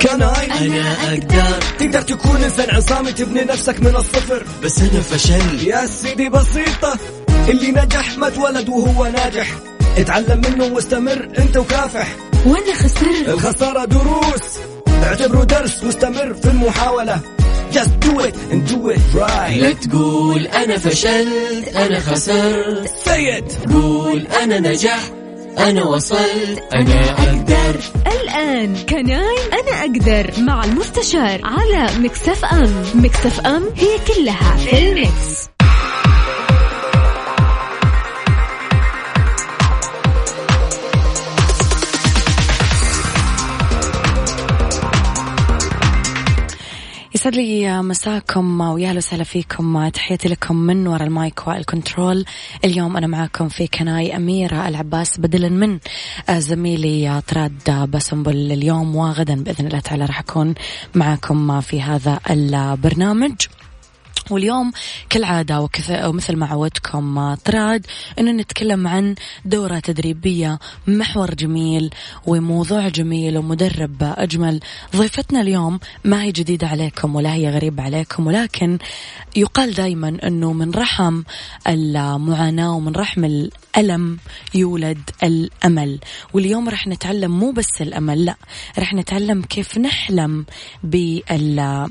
كان أنا أقدر. تقدر تكون إنسان عصامي تبني نفسك من الصفر. بس أنا فشل. يا سيدي بسيطة اللي نجح ما اتولد وهو ناجح. اتعلم منه واستمر أنت وكافح. وأنا خسرت. الخسارة دروس. اعتبره درس واستمر في المحاولة. Just do it and do it right. لا تقول أنا فشلت أنا خسرت. Say it. قول أنا نجحت. أنا وصلت أنا أقدر الآن Can I أنا أقدر مع المستشار على Mix FM، Mix FM هي كلها في ال Mix. يسعد لي مساكم ويا أهلا وسهلا فيكم. تحياتي لكم من وراء المايك والكنترول اليوم أنا معاكم في كناي أميرة العباس بدلا من زميلي طراد بسنبل اليوم وغدا بإذن الله تعالى راح أكون معاكم في هذا البرنامج. واليوم كالعادة ومثل ما عودتكم طراد أنه نتكلم عن دورة تدريبية محور جميل وموضوع جميل ومدرب أجمل. ضيفتنا اليوم ما هي جديدة عليكم ولا هي غريبة عليكم ولكن يقال دايما أنه من رحم المعاناة ومن رحم الألم يولد الأمل. واليوم رح نتعلم مو بس الأمل لا رح نتعلم كيف نحلم بال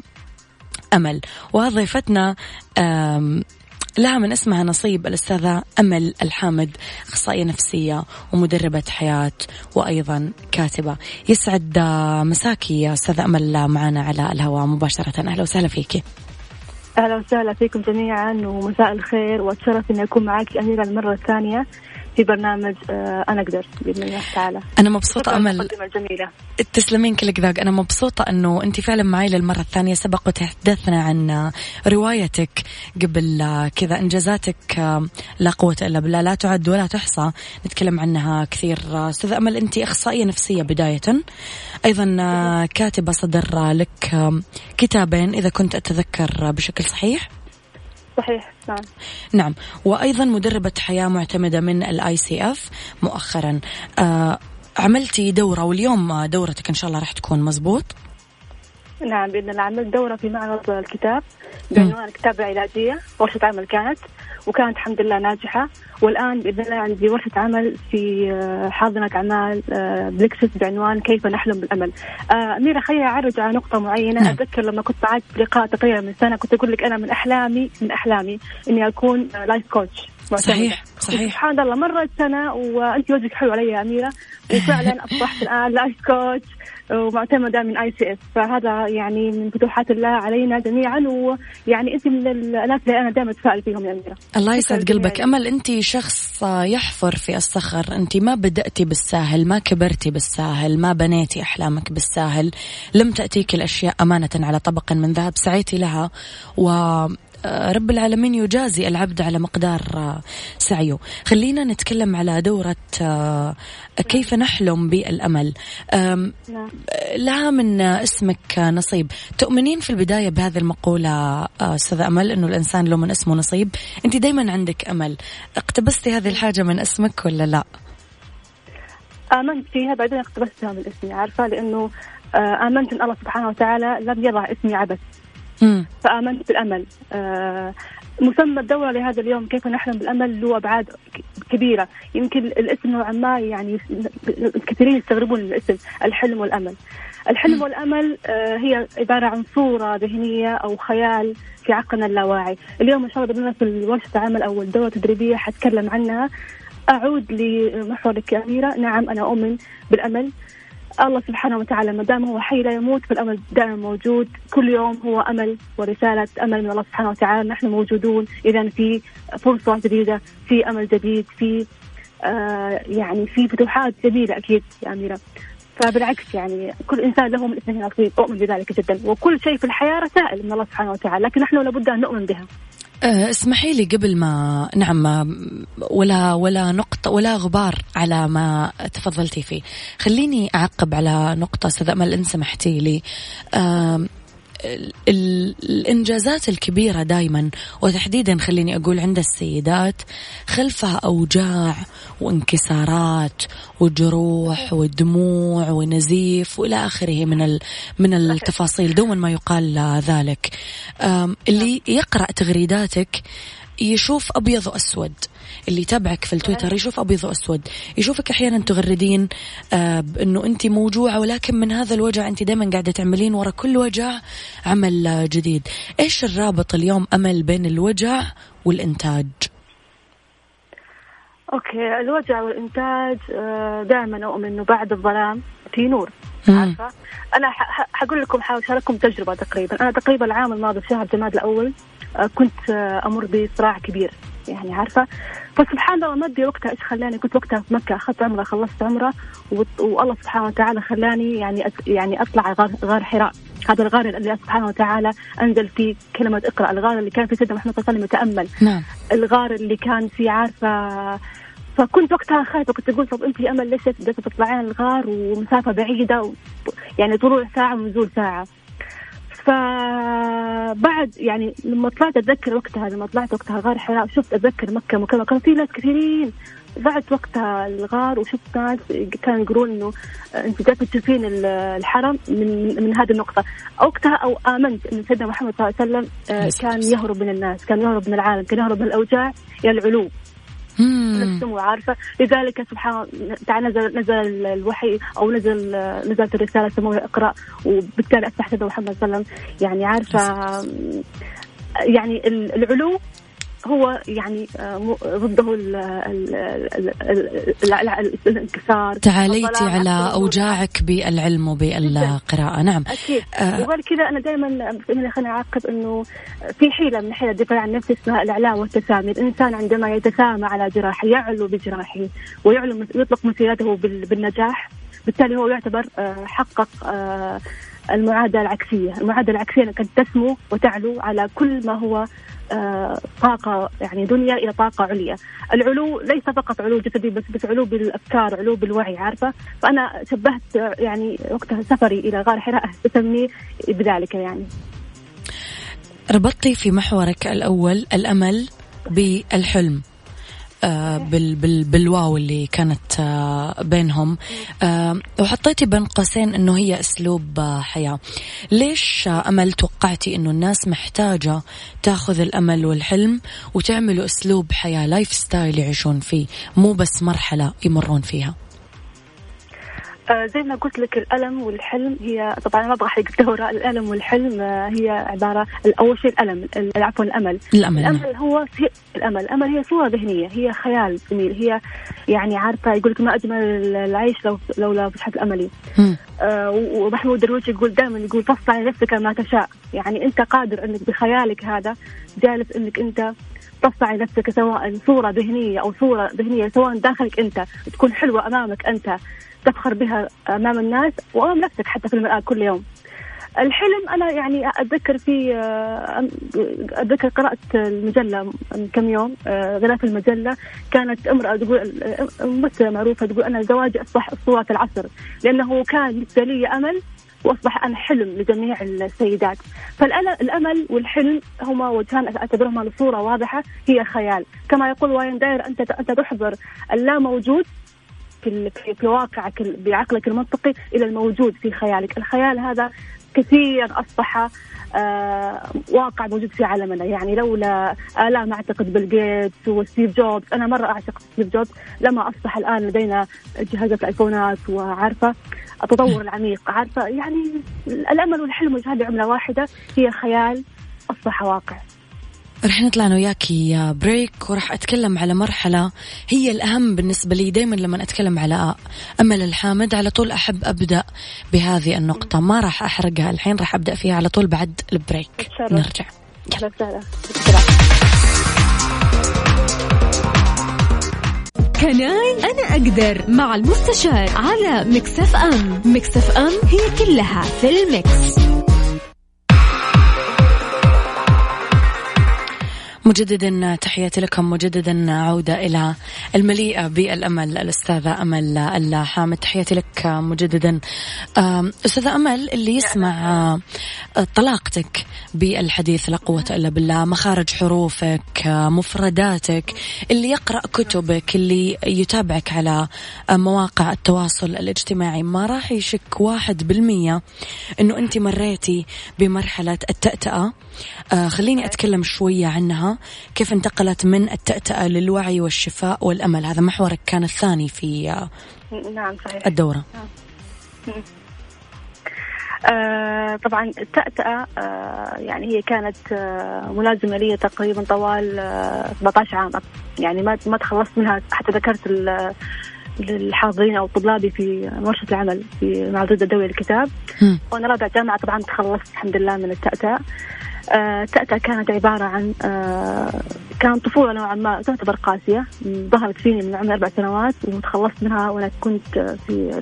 أمل. وضيفتنا لها من اسمها نصيب الأستاذة أمل الحامد أخصائية نفسية ومدربة حياة وأيضا كاتبة. يسعد مساكي يا أستاذة أمل معنا على الهواء مباشرة. أهلا وسهلا فيكي أهلا وسهلا فيكم جميعا ومساء الخير وأتشرف إني أكون معك أميرة المرة الثانية. في برنامج آه، أنا أقدر بإذن الله تعالى. أنا مبسوطة أمل. جميلة. تسلمين كل ذاق أنا مبسوطة أنه أنت فعلا معي للمرة الثانية. سبق وتحدثنا عن روايتك قبل كذا إنجازاتك آه، لا قوة إلا بالله. لا تعد ولا تحصى. نتكلم عنها كثير. أستاذ أمل أنت إخصائية نفسية بداية. أيضا آه، كاتبة صدر لك كتابين إذا كنت أتذكر بشكل صحيح. صحيح نعم. نعم. وأيضا مدربة حياة معتمدة من ال ICF مؤخرا. آه عملتي دورة واليوم دورتك إن شاء الله راح تكون مزبوط نعم بإذن الله عملت دورة في معرض الكتاب بعنوان الكتابة العلاجية ورشه عمل كانت. وكانت الحمد لله ناجحة. والآن بإذن الله عندي ورشة عمل في آه، حاضنة أعمال آه، بلكسس بعنوان كيف نحلم بالأمل. آه، أميرة خليني أعرج على نقطة معينة. نعم. أتذكر لما كنت معك لقاء تقريبا من سنة كنت أقول لك أنا من أحلامي من أحلامي إني أكون life coach صحيح صحيح. سبحان الله مرت سنة وأنت وجهك حلو علي يا أميرة. وفعلا أصبحت الآن life coach ومعتمدة من ICF فهذا يعني من فتوحات الله علينا جميعا. ويعني أنت من الناس اللي أنا دائما أتفائل فيهم يا أميرة. الله يسعد قلبك. أمل أنت شخص يحفر في الصخر. أنت ما بدأتي بالساهل ما كبرتي بالساهل ما بنيتي أحلامك بالساهل. لم تأتيك الأشياء أمانة على طبق من ذهب سعيتي لها. و رب العالمين يجازي العبد على مقدار آه، سعيه. خلينا نتكلم على دورة آه، كيف نحلم بالأمل. نعم. لها من اسمك نصيب. تؤمنين في البداية بهذه المقولة آه، أستاذ أمل أنه الإنسان له من اسمه نصيب؟ أنت دايما عندك أمل. اقتبستي هذه الحاجة من اسمك ولا لا؟ آمنت فيها بعدين اقتبستها من اسمي عارفة؟ لأنه آمنت أن الله سبحانه وتعالى لم يضع اسمي عبث. فآمنت بالأمل. آه مسمى الدورة لهذا اليوم كيف نحلم بالأمل له أبعاد كبيرة. يمكن الاسم نوعا ما يعني كثيرين يستغربون الاسم الحلم والأمل. الحلم والأمل آه هي عبارة عن صورة ذهنية أو خيال في عقلنا اللاواعي. اليوم إن شاء الله في ورشة العمل أو الدورة التدريبية حتكلم عنها. أعود لمحورك يا أميرة. نعم أنا أؤمن بالأمل. الله سبحانه وتعالى ما دام هو حي لا يموت فالامل دائما موجود. كل يوم هو أمل ورسالة أمل من الله سبحانه وتعالى. نحن موجودون. اذا في فرصة جديدة في أمل جديد في آه يعني في فتوحات جميله أكيد يا أميرة. فبالعكس يعني كل إنسان له من اسمه نصيب اؤمن بذلك جدا. وكل شيء في الحياة رسائل من الله سبحانه وتعالى لكن نحن لابد أن نؤمن بها. اسمحي لي قبل ما نعم ولا ولا نقطة ولا غبار على ما تفضلتي فيه. خليني أعقب على نقطة أستاذ أمل إن سمحتي لي. الإنجازات الكبيرة دائما وتحديدا خليني أقول عند السيدات خلفها أوجاع وانكسارات وجروح ودموع ونزيف وإلى آخره من من التفاصيل دوما ما يقال ذلك. اللي يقرأ تغريداتك يشوف أبيض وأسود. اللي يتابعك في التويتر يشوف أبيض وأسود. يشوفك أحيانا تغردين آه بأنه أنت موجوعة ولكن من هذا الوجع أنت دائما قاعدة تعملين ورا كل وجع عمل جديد. إيش الرابط اليوم أمل بين الوجع والإنتاج؟ أوكي الوجع والإنتاج آه، دائما أؤمن إنه بعد الظلام في نور. عارفة؟ أنا حقول لكم حاشارككم تجربة تقريبا. أنا تقريبا العام الماضي في شهر جماد الأول آه، كنت آه، أمر بصراع كبير. يعني عارفة؟ فسبحان الله ما ادري وقتها. إيش خلاني؟ كنت وقتها في مكة أخذت عمرة خلصت عمرة والله سبحانه وتعالى خلاني يعني يعني أطلع غار, غار حراء. هذا الغار اللي سبحانه وتعالى أنزل فيه كلمة اقرأ. الغار اللي كان في سيدنا محمد صلى الله عليه وسلم يتأمل. نعم. الغار اللي كان فيه عارفة؟ فكنت وقتها خايفة. كنت أقول طب أنت يا أمل ليش تطلعين الغار ومسافة بعيدة؟ و... يعني طلوع ساعة ونزول ساعة. فبعد يعني لما طلعت أتذكر وقتها لما طلعت وقتها غار حراء شفت أتذكر مكة مكرمه كان في ناس كثيرين. طلعت وقتها الغار وشفت ناس كانوا يقولون إنه أنت جالسه تشوفين الحرم من من هذه النقطة. وقتها أو آمنت إن سيدنا محمد صلى الله عليه وسلم آه، كان يهرب من الناس كان يهرب من العالم كان يهرب من الأوجاع إلى العلو. السمو عارفه لذلك سبحان تعالى نزل نزل الوحي أو نزل نزلت الرسالة السماويه اقرأ. وبالتالي سيدنا محمد صلى الله عليه وسلم. يعني عارفة يعني العلو هو يعني آه، ضده الانكسار. تعاليتي على أوجاعك بالعلم وبالقراءة. نعم. أكيد. آه. وغير كذا أنا دائما خليني أعقب إنه في حيلة من حيل الدفاع عن نفسي اسمها الاعلاء والتسامي. الإنسان عندما يتسامى على جراحه يعلو بجراحه ويعلو يطلق مسيرته بالنجاح. بالتالي هو يعتبر آه، حقق المعادلة العكسية. المعادلة العكسية أنك تسمو وتعلو على كل ما هو طاقة يعني دنيا إلى طاقة عليا. العلو ليس فقط علو جسدي بس بس علو بالأفكار علو بالوعي عارفة؟ فأنا شبهت يعني وقتها سفري إلى غار حراء بسميه بذلك يعني. ربطتي في محورك الأول الأمل بالحلم. بال بال بالواو اللي كانت آه، بينهم. آه، وحطيتي بين قوسين إنه هي أسلوب حياة. ليش أمل توقعتي إنه الناس محتاجة تاخذ الأمل والحلم وتعملوا أسلوب حياة lifestyle يعيشون فيه مو بس مرحلة يمرون فيها؟ آه، زي ما قلت لك الأمل والحلم هي طبعا ما أبغى أحرق الدورة. الأمل والحلم آه، هي عبارة أول شيء الألم عفوا الأمل. الأمل الأمل هو الأمل. الأمل هي صورة ذهنية هي خيال جميل هي يعني عارفة يقول لك ما أجمل العيش لو لولا فتحة الأملي آه ومحمود درويش يقول دائما يقول تصنع لنفسك ما تشاء. يعني أنت قادر أنك بخيالك هذا جالس أنك أنت تصنع لنفسك سواء صورة ذهنية أو صورة ذهنية سواء داخلك أنت تكون حلوة أمامك أنت. تفخر بها أمام الناس وأمام نفسك حتى في المرآة كل يوم. الحلم أنا يعني أتذكر في آه، أتذكر قرأت المجلة من كم يوم آه، غلاف المجلة. كانت امرأة تقول ممثله معروفة تقول أنا زواجي أصبح اسطوره العصر لأنه كان بالنسبة لي أمل وأصبح أنا حلم لجميع السيدات. فالامل والحلم هما وجهان أعتبرهما بصوره واضحة هي خيال. كما يقول واين داير أنت أنت تحضر. اللا موجود في في واقعك بعقلك المنطقي إلى الموجود في خيالك، الخيال هذا كثير أصبح آه واقع موجود في عالمنا. يعني لولا أحلام أعتقد بيل جيتس وستيف جوبز. أنا مرة أعتقد ستيف جوبز. لما أصبح الآن لدينا جهاز الآيفونات وعارفة التطور العميق عارفة يعني الأمل والحلم وجهان عملة واحدة هي خيال أصبح واقع. رح نطلع أنا وياكي break وراح أتكلم على مرحلة هي الأهم بالنسبة لي دائما لما أتكلم على امل الحامد على طول أحب أبدأ بهذه النقطة. ما راح أحرقها الحين راح أبدأ فيها على طول بعد ال break. نرجع. Can I أنا أقدر مع المستشار على Mix FM. Mix FM هي كلها في ال Mix. مجددا تحياتي لكم مجددا عودة إلى المليئة بالأمل الأستاذة أمل الحامد تحياتي لك مجددا. أستاذة أمل اللي يسمع طلاقتك بالحديث لا قوة إلا بالله مخارج حروفك مفرداتك اللي يقرأ كتبك اللي يتابعك على مواقع التواصل الاجتماعي. ما راح يشك واحد بالمية أنه أنت مريتي بمرحلة التأتأة. آه خليني أتكلم شوية عنها. كيف انتقلت من التأتأة للوعي والشفاء والأمل؟ هذا محورك كان الثاني في آه نعم صحيح. الدورة. نعم. آه طبعا التأتأة آه يعني هي كانت آه ملازمة لي تقريبا طوال آه 17 عام. يعني ما ما تخلصت منها حتى ذكرت للحاضرين أو طلابي في ورشه العمل في معرض الدولي للكتاب. وأنا رابع جامعة طبعا تخلصت الحمد لله من التأتأة. آه تأتأ كانت عبارة عن آه كانت طفولة نوعا ما تعتبر قاسية ظهرت فيني من عمر أربع سنوات وتخلصت منها وأنا كنت في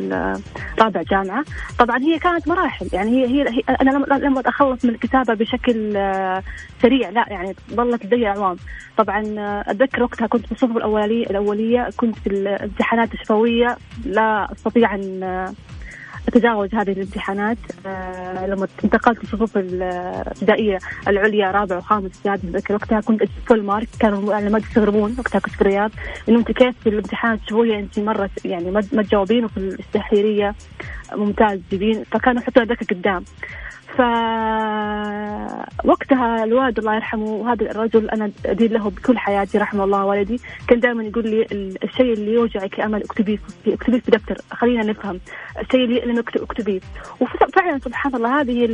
رابع جامعة. طبعا هي كانت مراحل يعني هي, هي, أنا لما أخلص من الكتابة بشكل آه سريع لا يعني ظلت لدي أعوام طبعا آه، أتذكر وقتها كنت في الصفوف الأولية الأولية كنت في الامتحانات الشفوية لا أستطيع أن أتجاوز هذه الامتحانات آه لما انتقلت للصفوف الابتدائية العليا رابع وخامس سادس ذكر وقتها كنت فول مارك كانوا يعني ما يستغربون وقتها كنت في الرياض إنه أنت كيف في الامتحانات الشفوية أنت مرة يعني ما تجاوبين وفي الاستحريرية ممتاز تجيبين فكانوا يحطون ذاك قدام. فوقتها الوالد الله يرحمه هذا الرجل أنا ادين له بكل حياتي رحمه الله والدي كان دائما يقول لي الشيء اللي يوجعك يا أمل اكتبيه اكتبيه في دفتر خلينا نفهم الشيء اللي يألمك اكتبيه. وفعلا سبحان الله هذه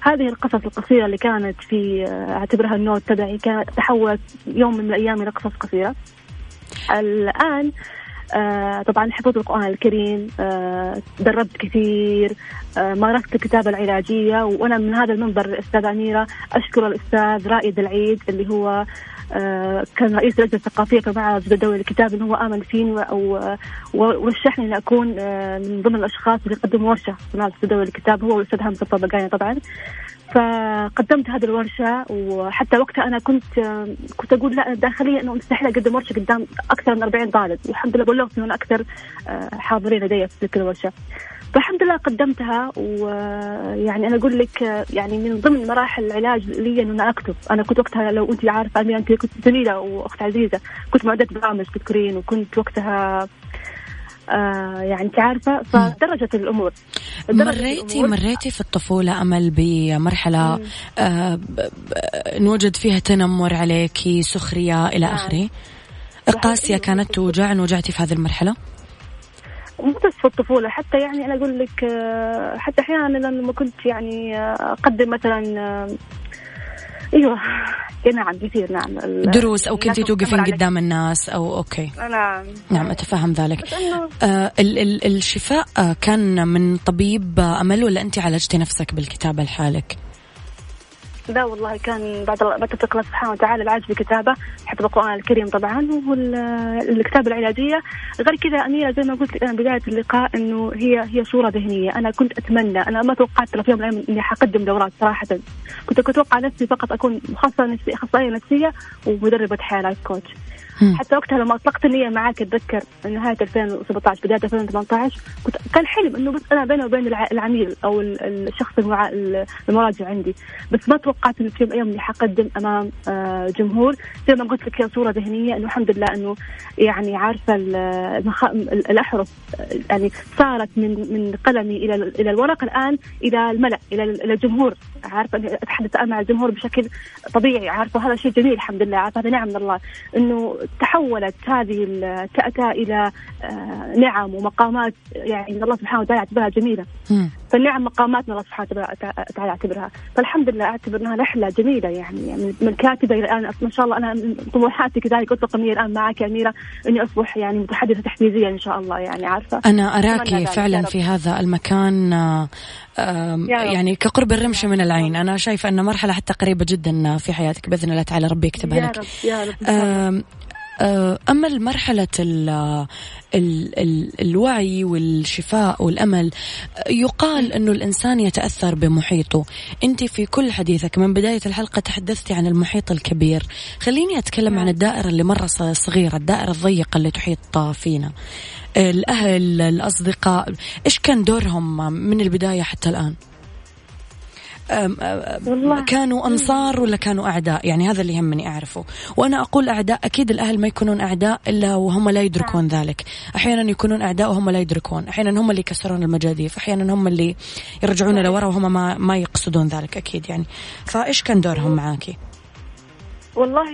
هذه القصص القصيرة اللي كانت في أعتبرها النوت تبعي كانت تحولت يوم من الأيام إلى قصص قصيرة. الآن آه طبعا حفظت القرآن الكريم آه دربت كثير آه مارست الكتابة العلاجية وأنا من هذا المنبر الأستاذة أميرة أشكر الأستاذ رائد العيد اللي هو آه كان رئيس اللجنة الثقافية في معرض الدولي للكتاب إنه هو آمن فيني ورشحني إني أكون آه من ضمن الأشخاص اللي يقدموا ورشة في معرض الدولي للكتاب هو والأستاذ همزة الطبقاني طبعا. فقدمت هذه الورشة وحتى وقتها أنا كنت كنت أقول لا داخليا أنه مستحيل أقدم ورشة قدام أكثر من 40 طالب. والحمد لله بلغت أنه أكثر آه، حاضرين لدي في تلك الورشة. فالحمد لله قدمتها ويعني أنا أقول لك يعني من ضمن مراحل العلاج لي أنه أنا أكتب، أنا كنت وقتها لو أنت عارفة أميرة أنت كنت زميله وأخت عزيزة، كنت معدة برامج تذكرين وكنت وقتها آه يعني انت عارفة فدرجت الأمور. مريتي الأمور. مريتي في الطفولة أمل بمرحلة آه نوجد فيها تنمر عليكي سخرية إلى نعم. آخره؟ قاسيه كانت توجع وجعتي في هذه المرحلة؟ مو بس في الطفولة حتى يعني أنا أقول لك آه، حتى أحيانا لما كنت يعني آه، أقدم مثلا أيوه. نعم كثير نعم دروس أو كنتي توقفين قدام الناس أو أوكي. نعم نعم أتفهم ذلك. آه ال ال الشفاء كان من طبيب أمل ولا انت عالجتي نفسك بالكتابة لحالك؟ لا والله كان بعد توفيق الله سبحانه وتعالى العاج بالكتابة حفظ القرآن الكريم طبعا والكتابة العلاجية. غير كذا أميرة زي ما قلت أنا بداية اللقاء إنه هي هي صورة ذهنية. أنا كنت أتمنى أنا ما توقعت في يوم من الأيام إني حقدم دورات صراحة. كنت أتوقع نفسي فقط أكون مخصصة أخصائية نفسية ومدربة حياة لايف كوتش. حتى وقتها لما أطلقت النية معاك أتذكر نهاية 2017 بداية 2018 كنت كان حلم إنه بس أنا بيني وبين العميل أو الشخص المراجع عندي. بس ما توقعت إنه في يوم اني حقدم أمام آه، جمهور. زي ما قلت لك هي صورة ذهنية إنه الحمد لله إنه يعني عارفة الأحرف يعني صارت من من قلمي إلى إلى الورق الآن إلى الملأ إلى إلى الجمهور. عارفة اني اتحدث مع الجمهور بشكل طبيعي عارفة هذا شيء جميل الحمد لله عارفة هذا نعم من الله إنه تحولت هذه التأتأة إلى آه، نعم ومقامات يعني الله سبحانه وتعالى يعتبرها جميلة. فالنعم مقامات الله سبحانه وتعالى يعتبرها فالحمد لله أعتبر أنها رحلة جميلة يعني, يعني من كاتبة إلى الآن ما شاء الله أنا طموحاتي كذلك أطلق الآن معك يا أميرة إني أصبح يعني متحدثة تحفيزية إن شاء الله يعني عارفة؟ أنا أراك فعلا في هذا المكان آه، يعني كقرب الرمش من العين. أنا شايفة أن مرحلة حتى قريبة جدا في حياتك بإذن الله تعالى ربي يكتبها لك. يا رب يا رب. آه، أما مرحلة ال ال ال الوعي والشفاء والأمل يقال أنه الإنسان يتأثر بمحيطه. أنت في كل حديثك من بداية الحلقة تحدثتي عن المحيط الكبير. خليني أتكلم عن الدائرة اللي مرة صغيرة الدائرة الضيقة اللي تحيط فينا. الأهل الأصدقاء إيش كان دورهم من البداية حتى الآن؟ والله. كانوا أنصار ولا كانوا أعداء؟ يعني هذا اللي يهمني أعرفه. وأنا أقول أعداء أكيد الأهل ما يكونون أعداء إلا وهم لا يدركون ذلك. أحيانا يكونون أعداء وهم لا يدركون. أحيانا هم اللي يكسرون المجاديف. أحيانا هم اللي يرجعون لورا وهم ما, ما يقصدون ذلك أكيد يعني. فإيش كان دورهم معاكي؟ والله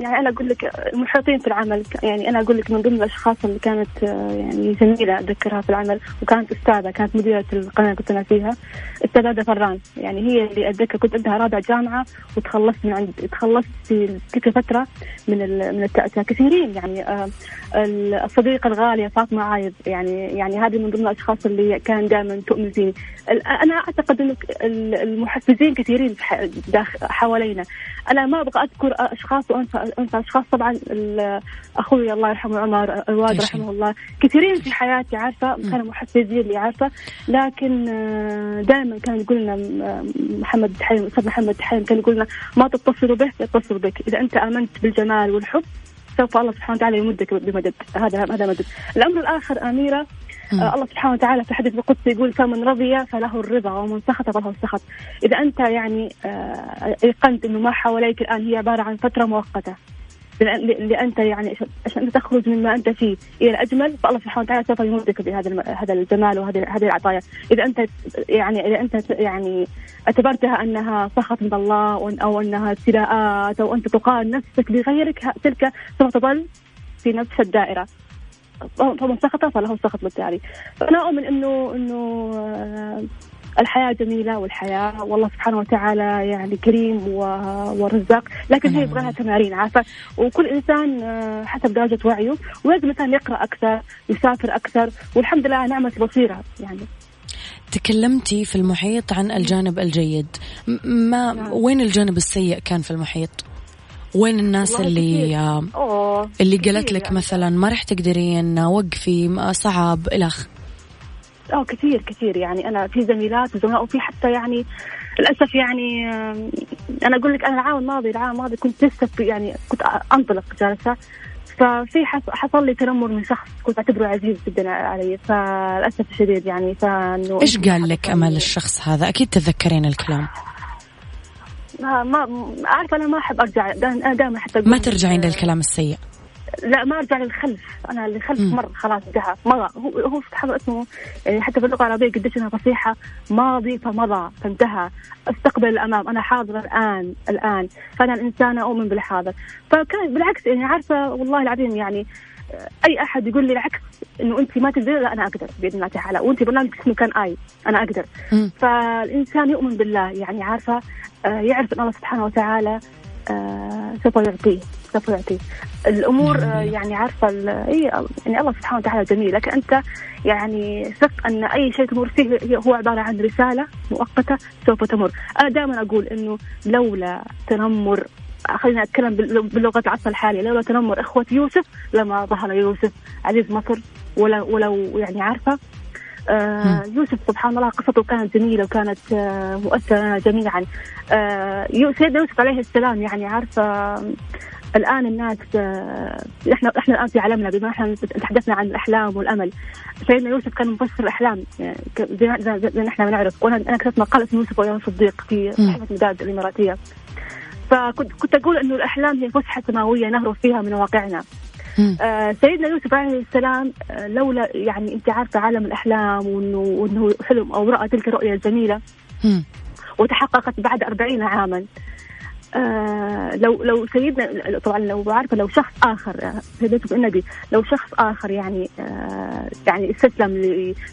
يعني أنا أقول لك المحيطين في العمل يعني أنا أقول لك من ضمن الأشخاص اللي كانت يعني جميلة أتذكرها في العمل وكانت أستاذة كانت مديرة القناة اللي كنت أنا فيها أستاذة فران. يعني هي اللي أتذكر كنت عندها رابع جامعة وتخلصت من عند تخلصت في تلك الفترة من من التأتأة كثيرين يعني آه، الصديقة الغالية فاطمة عايض يعني يعني هذه من ضمن الأشخاص اللي كان دائما تؤمن فيني. أنا أعتقد انه المحفزين كثيرين حوالينا. أنا ما أبغى أذكر أشخاص وانسى انسى أشخاص. طبعا أخوي الله يرحمه عمر الوالد رحمه الله. كثيرين في حياتي عارفة كانوا محفزين لي عارفة. لكن آه، دائما كان يقول لنا محمد حيم أستاذ محمد حيم كان يقول لنا ما تتصلوا به يتصل بك. إذا أنت آمنت بالجمال والحب سوف الله سبحانه وتعالى يمدك بمدد. هذا هذا مدد. الأمر الآخر أميرة آه الله سبحانه وتعالى في الحديث القدسي يقول فمن رضي فله الرضا ومن سخط فله السخط. إذا أنت يعني آه أيقنت إنه ما حواليك الآن هي عبارة عن فترة مؤقتة. اللي انت يعني عشان تخرج مما أنت فيه إلى الأجمل فالله سبحانه وتعالى سوف يمدك بهذا هذا الجمال وهذه هذه العطايا. إذا أنت يعني إذا أنت يعني اعتبرتها أنها سخط من الله أو أنها ابتلاءات أو أنت تقارن نفسك بغيرك تلك سوف تظل في نفس الدائرة. فمن سخط فله سخط بالتالي فأنا أؤمن انه إنه آه، الحياة جميلة والحياة والله سبحانه وتعالى يعني كريم ورزاق لكن هي يبغى لها تمارين عارفة؟ وكل إنسان آه، حسب درجة وعيه ولازم الإنسان يقرأ أكثر يسافر أكثر والحمد لله نعمة بصيرة يعني. تكلمتي في المحيط عن الجانب الجيد. ما نعم. وين الجانب السيء كان في المحيط؟ وين الناس اللي أوه. اللي قالت لك يعني. مثلا ما راح تقدرين وقفي صعب الخ آه كثير كثير يعني أنا في زميلات وزملاء وفي حتى يعني للأسف يعني أنا أقول لك أنا العام الماضي العام الماضي كنت لسه يعني كنت أنطلق جالسة ففي حصل لي تنمر من شخص كنت أعتبره عزيز جدا علي فللأسف الشديد يعني فإنه إيش قال لك أمل الشخص هذا؟ أكيد تتذكرين الكلام ما ما عارفة أنا ما أحب أرجع دائما حتى ما ترجعين للكلام السيء؟ لا ما أرجع للخلف. أنا اللي خلف مر خلاص انتهى. مضى هو هو سبحان اسمه يعني حتى في اللغة العربية قديش انها فصيحة ماضي فمضى فانتهى. أستقبل الأمام. أنا حاضر الآن الآن. فأنا الانسانه أؤمن بالحاضر. فكان بالعكس يعني عارفة والله العظيم يعني أي أحد يقول لي العكس إنه انت ما تقدر لا أنا أقدر باذن الله تعالى. وانت برنامج اسمه كان اي أنا أقدر. م. فالإنسان يؤمن بالله يعني عارفة يعرف إن الله سبحانه وتعالى آه، سوف يعطيه سوف يعطيه. الأمور آه، يعني عارفة اي يعني الله سبحانه وتعالى جميل. لكن أنت يعني ثق أن أي شيء تمر فيه هو عبارة عن رسالة مؤقتة سوف تمر. أنا دائما أقول إنه لولا تنمر خلينا اتكلم بلغة العصر الحالي لولا تنمر إخوة يوسف لما ظهر يوسف عزيز مصر ولو ولو يعني عارفة آه يوسف سبحان الله قصته كانت جميلة وكانت آه مؤثرة جميعا. آه سيدنا يوسف عليه السلام يعني عارفة الآن الناس آه إحنا إحنا الآن في عالمنا بما إحنا تحدثنا عن الأحلام والأمل. سيدنا يوسف كان مفسر الأحلام يعني زي, زي, زي إحنا بنعرف. وأنا أنا كتبت مقال اسمه يوسف ويا الصديق في صحيفه مداد الإماراتية. فكنت كنت أقول إنه الأحلام هي فسحة سماوية نهرب فيها من واقعنا. آه سيدنا يوسف عليه السلام آه لولا يعني انت عارفة عالم الأحلام وانه وإنه حلم أو رأى تلك الرؤية الجميلة. وتحققت بعد أربعين عاما. آه لو لو سيدنا طبعا لو عارفة لو شخص آخر سيدنا النبي لو شخص آخر يعني آه يعني استسلم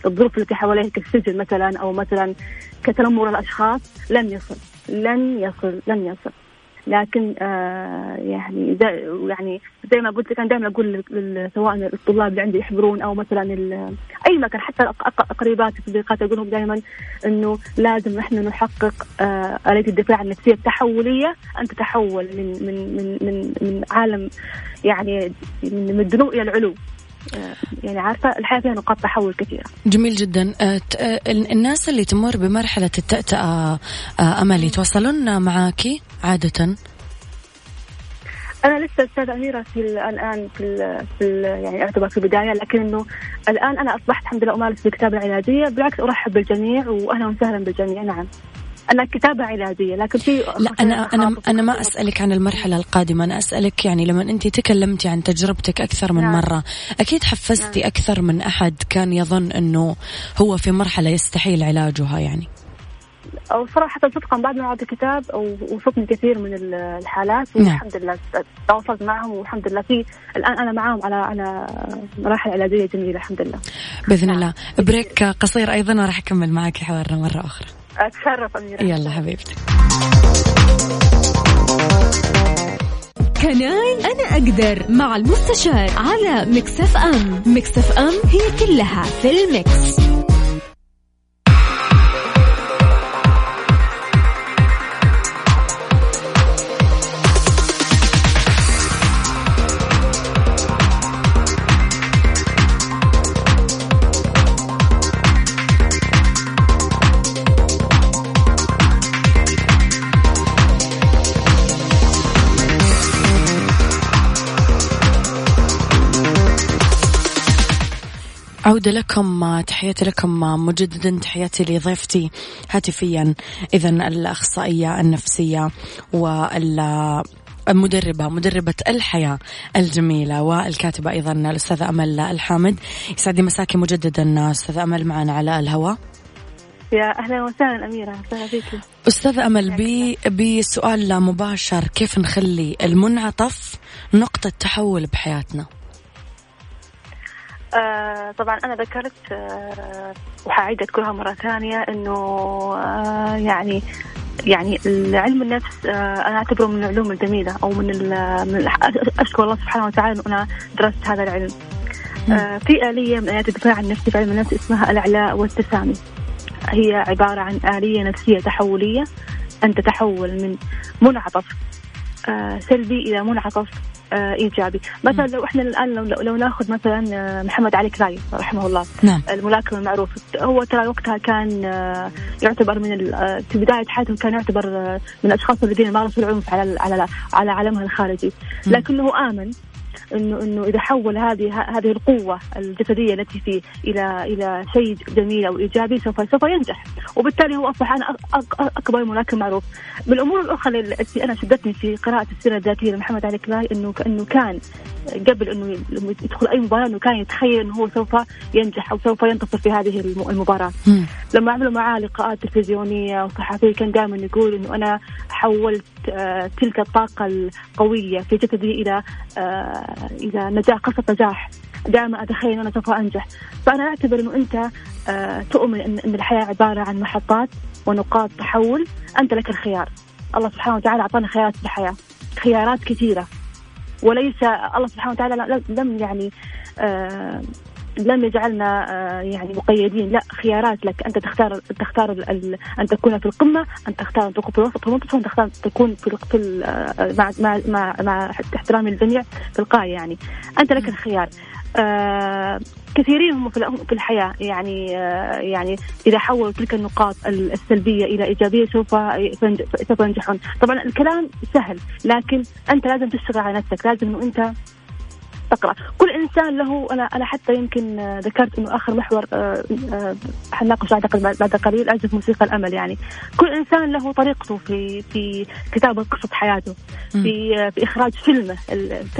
للظروف التي حواليه كالسجن مثلا أو مثلا كتنمر الأشخاص لن يصل لن يصل لن يصل. لكن آه يعني يعني زي ما قلت لك أنا دائما أقول سواء الطلاب اللي عندي يحضرون أو مثلا أي مكان حتى قريباتي صديقاتي أقول لهم دائما إنه لازم نحن نحقق آه آلية الدفاع النفسية التحولية. ان تتحول من من من من, من عالم يعني من الدنو إلى العلو. يعني عارفة الحياة فيها نقاط تحول كثيرة. جميل جدا. آه، آه، الناس اللي تمر بمرحلة التأتأة أمل يتواصلون معك عادة؟ أنا لسه أستاذة أميرة في الآن في ال في ال يعني أعتبر في البداية لكنه الآن أنا أصبحت الحمد لله أمارس بالكتابه العلاجيه بالعكس أرحب بالجميع واهلا وسهلا بالجميع. نعم. أنا كتابة علاجية لكن في لا أنا أنا أنا ما أسألك عن المرحلة القادمة أنا أسألك يعني لما أنت تكلمتي عن تجربتك أكثر من نعم. مرة أكيد حفزتي نعم. أكثر من أحد كان يظن إنه هو في مرحلة يستحيل علاجها يعني أو صراحة صدقا بعد ما قرأت الكتاب وصفني كثير من الحالات نعم. والحمد لله تواصلت معهم والحمد لله في الآن أنا معهم على على مراحل علاجية جميلة الحمد لله بإذن نعم. الله بريك قصير أيضا وراح أكمل معك حوارنا مرة أخرى أتشرف أميرة. يلا حبيبتي. Can I أنا أقدر مع المستشار على Mix FM. Mix FM هي كلها في ال Mix. عودة لكم تحياتي لكم مجددا تحياتي لضيفتي هاتفيا إذا الأخصائية النفسية وال مدربة مدربة الحياة الجميلة والكاتبة أيضا الأستاذة أمل الحامد. يسعد مساكي مجددا أستاذة أمل معنا على الهواء. يا أهلا وسهلا أميرة أهلا فيك أستاذة أمل بي بسؤال مباشر كيف نخلي المنعطف نقطة تحول بحياتنا؟ آه طبعا أنا ذكرت آه وحأعيد أذكرها مرة ثانية إنه آه يعني يعني علم النفس أنا أعتبره من العلوم الجميلة أو من, من أشكر الله سبحانه وتعالى إنه أنا درست هذا العلم. في آلية من آليات الدفاع النفسي في علم النفس اسمها الاعلاء والتسامي. هي عبارة عن آلية نفسية تحولية أن تتحول من منعطف سلبي إلى منعطف إيجابي. مثلا لو إحنا الآن لو, لو ناخذ مثلا آه، محمد علي كلاي رحمه الله. نعم. الملاكم المعروف هو ترى وقتها كان آه، يعتبر من آه، في بداية حياته كان يعتبر من الاشخاص الذين مارسوا العنف على على على عالمها الخارجي. لكنه آمن. انه إنه إذا حول هذه هذه القوة الجسدية التي فيه إلى إلى شيء جميل أو إيجابي سوف سوف ينجح. وبالتالي هو أصبح أنا أكبر ملاكم معروف. من الأمور الاخرى التي أنا شدتني في قراءة السيرة الذاتية لمحمد علي كلاي انه كانه كان قبل إنه يدخل أي مباراة إنه كان يتخيل إنه هو سوف ينجح أو سوف ينتصر في هذه المباراة. م. لما عملوا معاه لقاءات تلفزيونية وصحفية كان دائما يقول إنه أنا حولت آه تلك الطاقة القوية في جسدي إلى إلى نجاح قصة نجاح دائما اتخيل ان أنا سوف أنجح. فأنا أعتبر إنه أنت آه تؤمن ان, الحياة عبارة عن محطات ونقاط تحول. أنت لك الخيار. الله سبحانه وتعالى أعطانا خيارات في الحياة. خيارات كثيرة. وليس الله سبحانه وتعالى لم يعني آه لم يجعلنا آه، يعني مقيدين. لا خيارات لك. أنت تختار تختار أن تكون في القمة أن تختار أن تكون في الوسط. ان تختار أن تكون في في آه، مع مع مع, مع احترام الجميع في القاية يعني. أنت لك الخيار. آه كثيرين هم في الحياة يعني آه يعني إذا حولوا تلك النقاط السلبية إلى إيجابية سوف سوف ينجحون، طبعا الكلام سهل لكن أنت لازم تشتغل على نفسك، لازم إنه أنت تقرا كل إنسان له أنا أنا حتى يمكن ذكرت إنه آخر محور آه، آه، حنناقش اعتقد بعد قليل أعزف موسيقى الأمل يعني. كل إنسان له طريقته في في كتابة قصة حياته في في إخراج فيلمه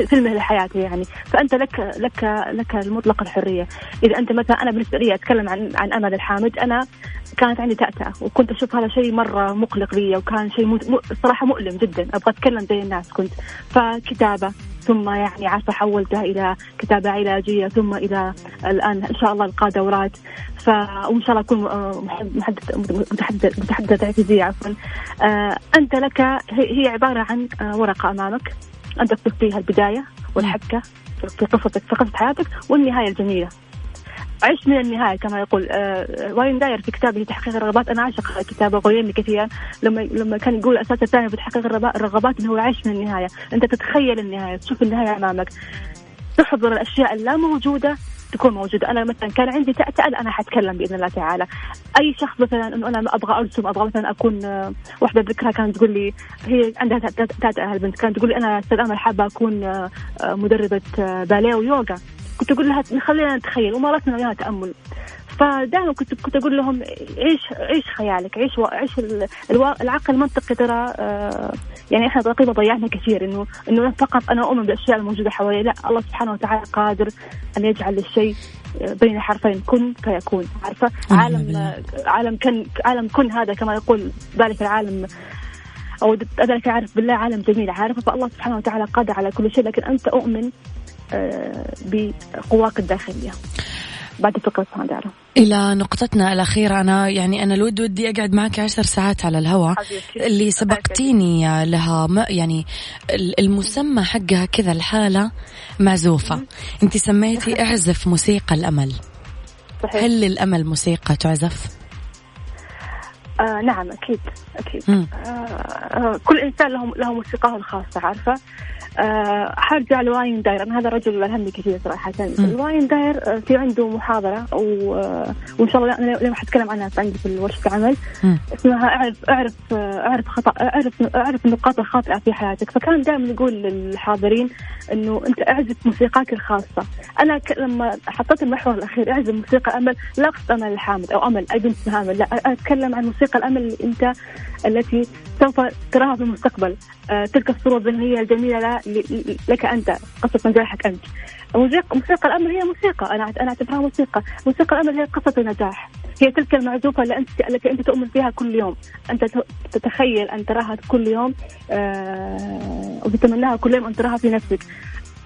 فيلمه لحياته يعني. فأنت لك لك لك المطلق الحرية. إذا أنت مثلا أنا بالنسبة لي أتكلم عن عن أمل الحامد أنا كانت عندي تأتأة وكنت أشوف هذا شيء مرة مقلق لي وكان شيء صراحة مؤلم جدا. أبغى أتكلم زي الناس كنت. فكتابة ثم يعني عارفة حولتها إلى كتابة علاجية ثم إلى الآن إن شاء الله إلقاء دورات. ف وإن شاء الله أكون محدث متحدث تعزيزية عفوا. أنت لك هي عبارة عن ورقة أمامك. أنت تكتب فيها البداية والحبكة في قصتك في قصة حياتك والنهاية الجميلة. عش من النهاية كما يقول آه واين داير في كتابه تحقيق الرغبات؟ أنا اعشق كتابة غويني كثيرا. لما لما كان يقول الاساس الثاني في تحقيق الرغبات إنه هو عيش من النهاية. أنت تتخيل النهاية تشوف النهاية أمامك. تحضر الأشياء اللا موجودة تكون موجودة. أنا مثلا كان عندي تأتأل أنا حتكلم بإذن الله تعالى. أي شخص مثلا إنه أنا أبغى أرسم أبغى مثلا أكون آه، واحدة ذكرها كانت تقول لي هي عندها تأتأل البنت كانت تقول لي أنا أستاذ أمل حابة أكون آه، مدربة باليه ويوغا. كنت أقول لها خلينا نتخيل ومارسنا وياها تأمل. فدائما كنت كنت أقول لهم عيش عيش خيالك؟ عيش عيش العقل المنطقي ترى آه، يعني إحنا تقريبا ضيعنا كثير انه إنه فقط أنا أؤمن بالأشياء الموجودة حوالي. لا الله سبحانه وتعالى قادر أن يجعل الشيء آه، بين حرفين كن فيكون. عارفة؟ عالم عالم كن عالم كن هذا كما يقول ذلك العالم أو ذلك عارف بالله عالم جميل عارفة؟ فالله سبحانه وتعالى قادر على كل شيء لكن أنت أؤمن آه، بقواك الداخلية. بعد فكرة صادرة إلى نقطتنا الأخيرة أنا يعني أنا الود ودي أقعد معك عشر ساعات على الهواء. اللي سبقتيني لها ما يعني المسمى حقها كذا الحالة معزوفة. أنت سميتي اعزف موسيقى الأمل. صحيح. هل للأمل موسيقى تعزف؟ آه نعم أكيد أكيد. آه آه كل إنسان له له موسيقاه الخاصة عارفة؟ أه حرجع لواين داير. أنا هذا الرجل الهمني كثير صراحة. الواين داير آه، في عنده محاضرة و... آه، وإن شاء الله أنا اليوم حتكلم عنها عندي في ورشه العمل. اسمها اعرف اعرف آه، اعرف خطا اعرف اعرف النقاط الخاطئة في حياتك. فكان دائما يقول للحاضرين إنه أنت اعزف موسيقاك الخاصة. أنا ك... لما حطيت المحور الأخير اعزف موسيقى أمل لا أقصد أمل الحامد أو أمل اي بنت لا أتكلم عن موسيقى الأمل اللي أنت التي سوف تراها في المستقبل. تلك الصورة الذهنية الجميلة لك أنت قصة نجاحك أنت. موسيقى الأمل هي موسيقى. أنا أنا أعتبرها موسيقى. موسيقى الأمل هي قصة النجاح. هي تلك المعزوفة اللي انت التي أنت تؤمن فيها كل يوم. أنت تتخيل أن تراها كل يوم. آه وتتمناها كل يوم أن تراها في نفسك.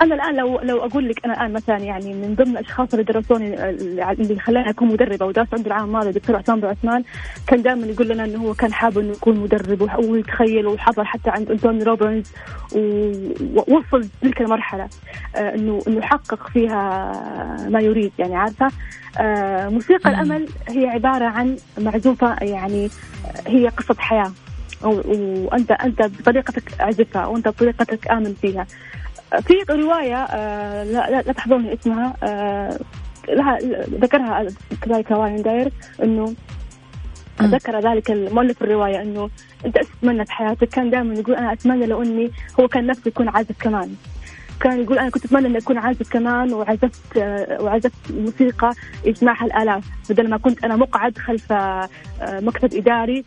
أنا الآن لو لو أقول لك أنا الآن مثلا يعني من ضمن الأشخاص اللي درسوني اللي خلاني أكون مدربة ودرست عند العام الماضي الدكتور عصام بن عثمان كان دائما يقول لنا إنه هو كان حابب إنه يكون مدرب ويتخيل وحضر حتى عند أنتوني روبنز ووصل تلك المرحلة آه، انه إنه حقق فيها ما يريد يعني عارفة؟ آه، موسيقى الأمل هي عبارة عن معزوفة يعني هي قصة حياة وانت أنت بطريقتك أعزفها وأنت بطريقتك آمن فيها. في رواية آه، لا, لا, تحضرني اسمها آه، لها ذكرها كذلك واين داير إنه ذكر ذلك المؤلف الرواية إنه أنت إيش تتمنى في حياتك؟ كان دائما يقول أنا أتمنى لو إني هو كان نفسه يكون عازف كمان. كان يقول أنا كنت أتمنى إني أكون عازف كمان وعزفت آه، وعزفت موسيقى يسمعها الالاف بدل ما كنت أنا مقعد خلف مكتب إداري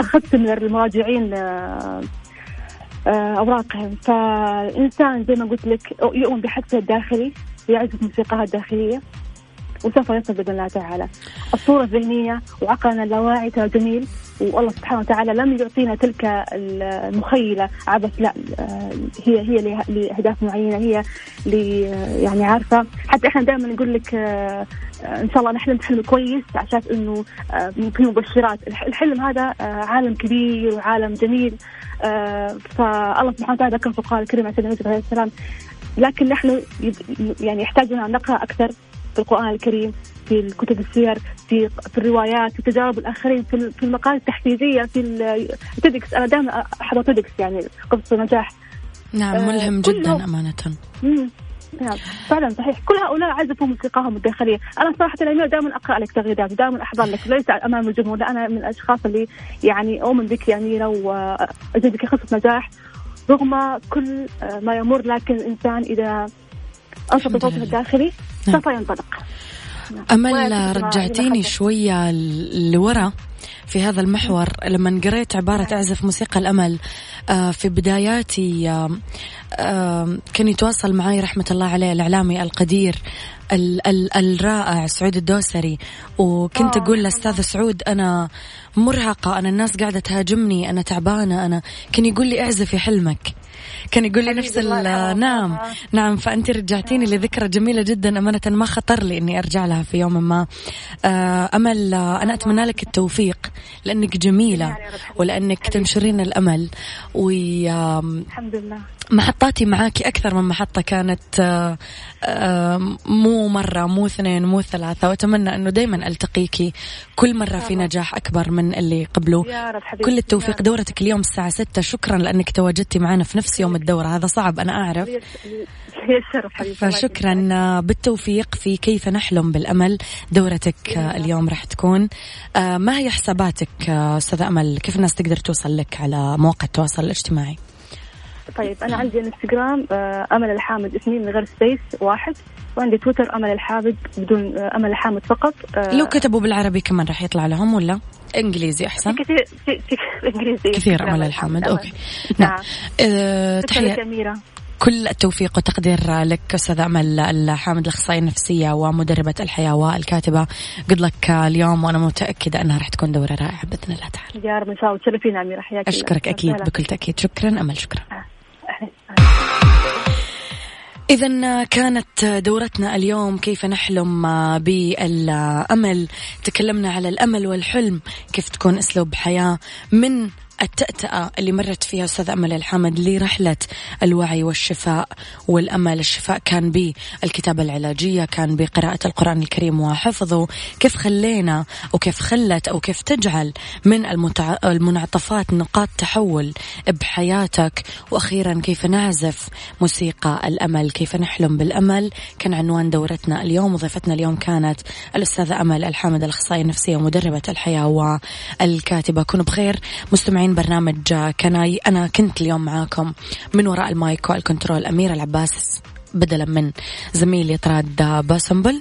أخذت من المراجعين آه، أوراقهم. فالإنسان زي ما قلت لك يؤمن بحدثه الداخلي ويعزف موسيقاها الداخلية وسوف يصل بإذن الله تعالى. الصورة الذهنية وعقلنا اللاواعي ترى جميل والله سبحانه وتعالى لم يعطينا تلك المخيلة عبث لا آه، هي هي لأهداف معينة هي يعني عارفة. حتى إحنا دائما نقول لك آه، إن شاء الله نحلم حلم كويس عشان إنه في مبشرات. الحلم هذا عالم كبير وعالم جميل. فالله سبحانه وتعالى ذكر في القرآن الكريم عن سيدنا يوسف عليه السلام لكن نحن يعني يحتاجنا أن نقرأ أكثر في القرآن الكريم في الكتب السير في في الروايات في تجارب الآخرين في في المقالات التحفيزية في التدكس أنا دائما أحضر تدكس يعني قصة نجاح. نعم آه، ملهم جدا أمانة. نعم. فعلا صحيح. كل هؤلاء عزفوا موسيقاهم الداخلية. أنا صراحة الامير دائما أقرأ لك تغريدات دائما أحضر لك ليس أمام الجمهور لا أنا من الأشخاص اللي يعني أؤمن بك يا أميرة وأجدك قصه نجاح رغم كل ما يمر لكن الإنسان إذا انشط صوته الداخلي نعم. سوف ينطلق. أمل رجعتيني شوية لورا في هذا المحور. لما قريت عبارة أعزف موسيقى الأمل آه، في بداياتي آه، آه، كان يتواصل معي رحمة الله عليه الإعلامي القدير ال ال الرائع سعود الدوسري. وكنت أقول لأستاذ سعود أنا مرهقة أنا الناس قاعدة تهاجمني أنا تعبانة أنا كان يقول لي اعزفي حلمك. كان يقول لي نفس نعم نعم. فأنت رجعتيني لذكرى جميلة جدا أمانة ما خطر لي إني أرجع لها في يوم ما. آه، أمل أنا أتمنى لك التوفيق لأنك جميلة ولأنك تنشرين الأمل. و الحمد لله. محطاتي معاكي أكثر من محطة كانت آه، مو مرة مو اثنين مو ثلاثة. وأتمنى أنه دايما ألتقيكي كل مرة في نجاح أكبر من اللي قبله. كل التوفيق. دورتك اليوم الساعة ستة. شكرا لأنك تواجدتي معنا في نفس يوم الدورة هذا صعب أنا أعرف. فشكرا بالتوفيق في كيف نحلم بالأمل. دورتك اليوم راح تكون. آه، ما هي حساباتك آه، أستاذة أمل؟ كيف الناس تقدر توصل لك على مواقع التواصل الاجتماعي؟ طيب أنا عندي إنستغرام آه، أمل الحامد اثنين من غير space واحد. وعندي تويتر أمل الحامد بدون أمل الحامد فقط. لو كتبوا بالعربي كمان راح يطلع لهم ولا؟ إنجليزي أحسن. كثير إنجليزي. كثير أمل الحامد. okay. نعم, نعم. أه تحية. كل التوفيق والتقدير لك أستاذ أمل الحامد الأخصائية النفسية ومدربة الحياة والكاتبة. قد لك اليوم وأنا متأكدة أنها راح تكون دورة رائعة بإذن الله تعالى. يا رب إن شاء الله. تشرفينا أميرة. حياك أشكرك أكيد بكل تأكيد. شكرا أمل شكرا. إذا كانت دورتنا اليوم كيف نحلم بالأمل. تكلمنا على الأمل والحلم كيف تكون أسلوب حياة من التأتأة اللي مرت فيها أستاذ أمل الحمد لرحلة الوعي والشفاء والأمل. الشفاء كان بالكتابة العلاجية كان بقراءة القرآن الكريم وحفظه. كيف خلينا وكيف خلت أو كيف تجعل من المتع... المنعطفات نقاط تحول بحياتك؟ وأخيرا كيف نعزف موسيقى الأمل؟ كيف نحلم بالأمل؟ كان عنوان دورتنا اليوم. وضيفتنا اليوم كانت الأستاذة أمل الحامد الأخصائية النفسية ومدربة الحياة والكاتبة. كونوا بخير. مستمعين مستمعين برنامج Can I أنا كنت اليوم معاكم من وراء المايك والكنترول. أميرة العباس بدلا من زميلي طراد باسمبل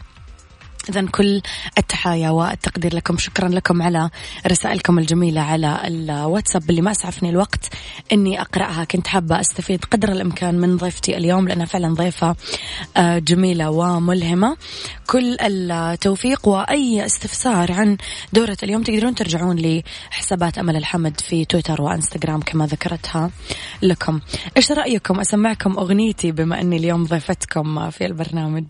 إذا كل التحايا والتقدير لكم. شكرا لكم على رسائلكم الجميلة على الواتساب اللي ما أسعفني الوقت إني أقرأها. كنت حابة أستفيد قدر الإمكان من ضيفتي اليوم لأنها فعلا ضيفة آه، جميلة وملهمة. كل التوفيق وأي استفسار عن دورة اليوم تقدرون ترجعون لحسابات أمل الحمد في تويتر وإنستغرام كما ذكرتها لكم. إيش رأيكم؟ أسمعكم أغنيتي بما أني اليوم ضيفتكم في البرنامج.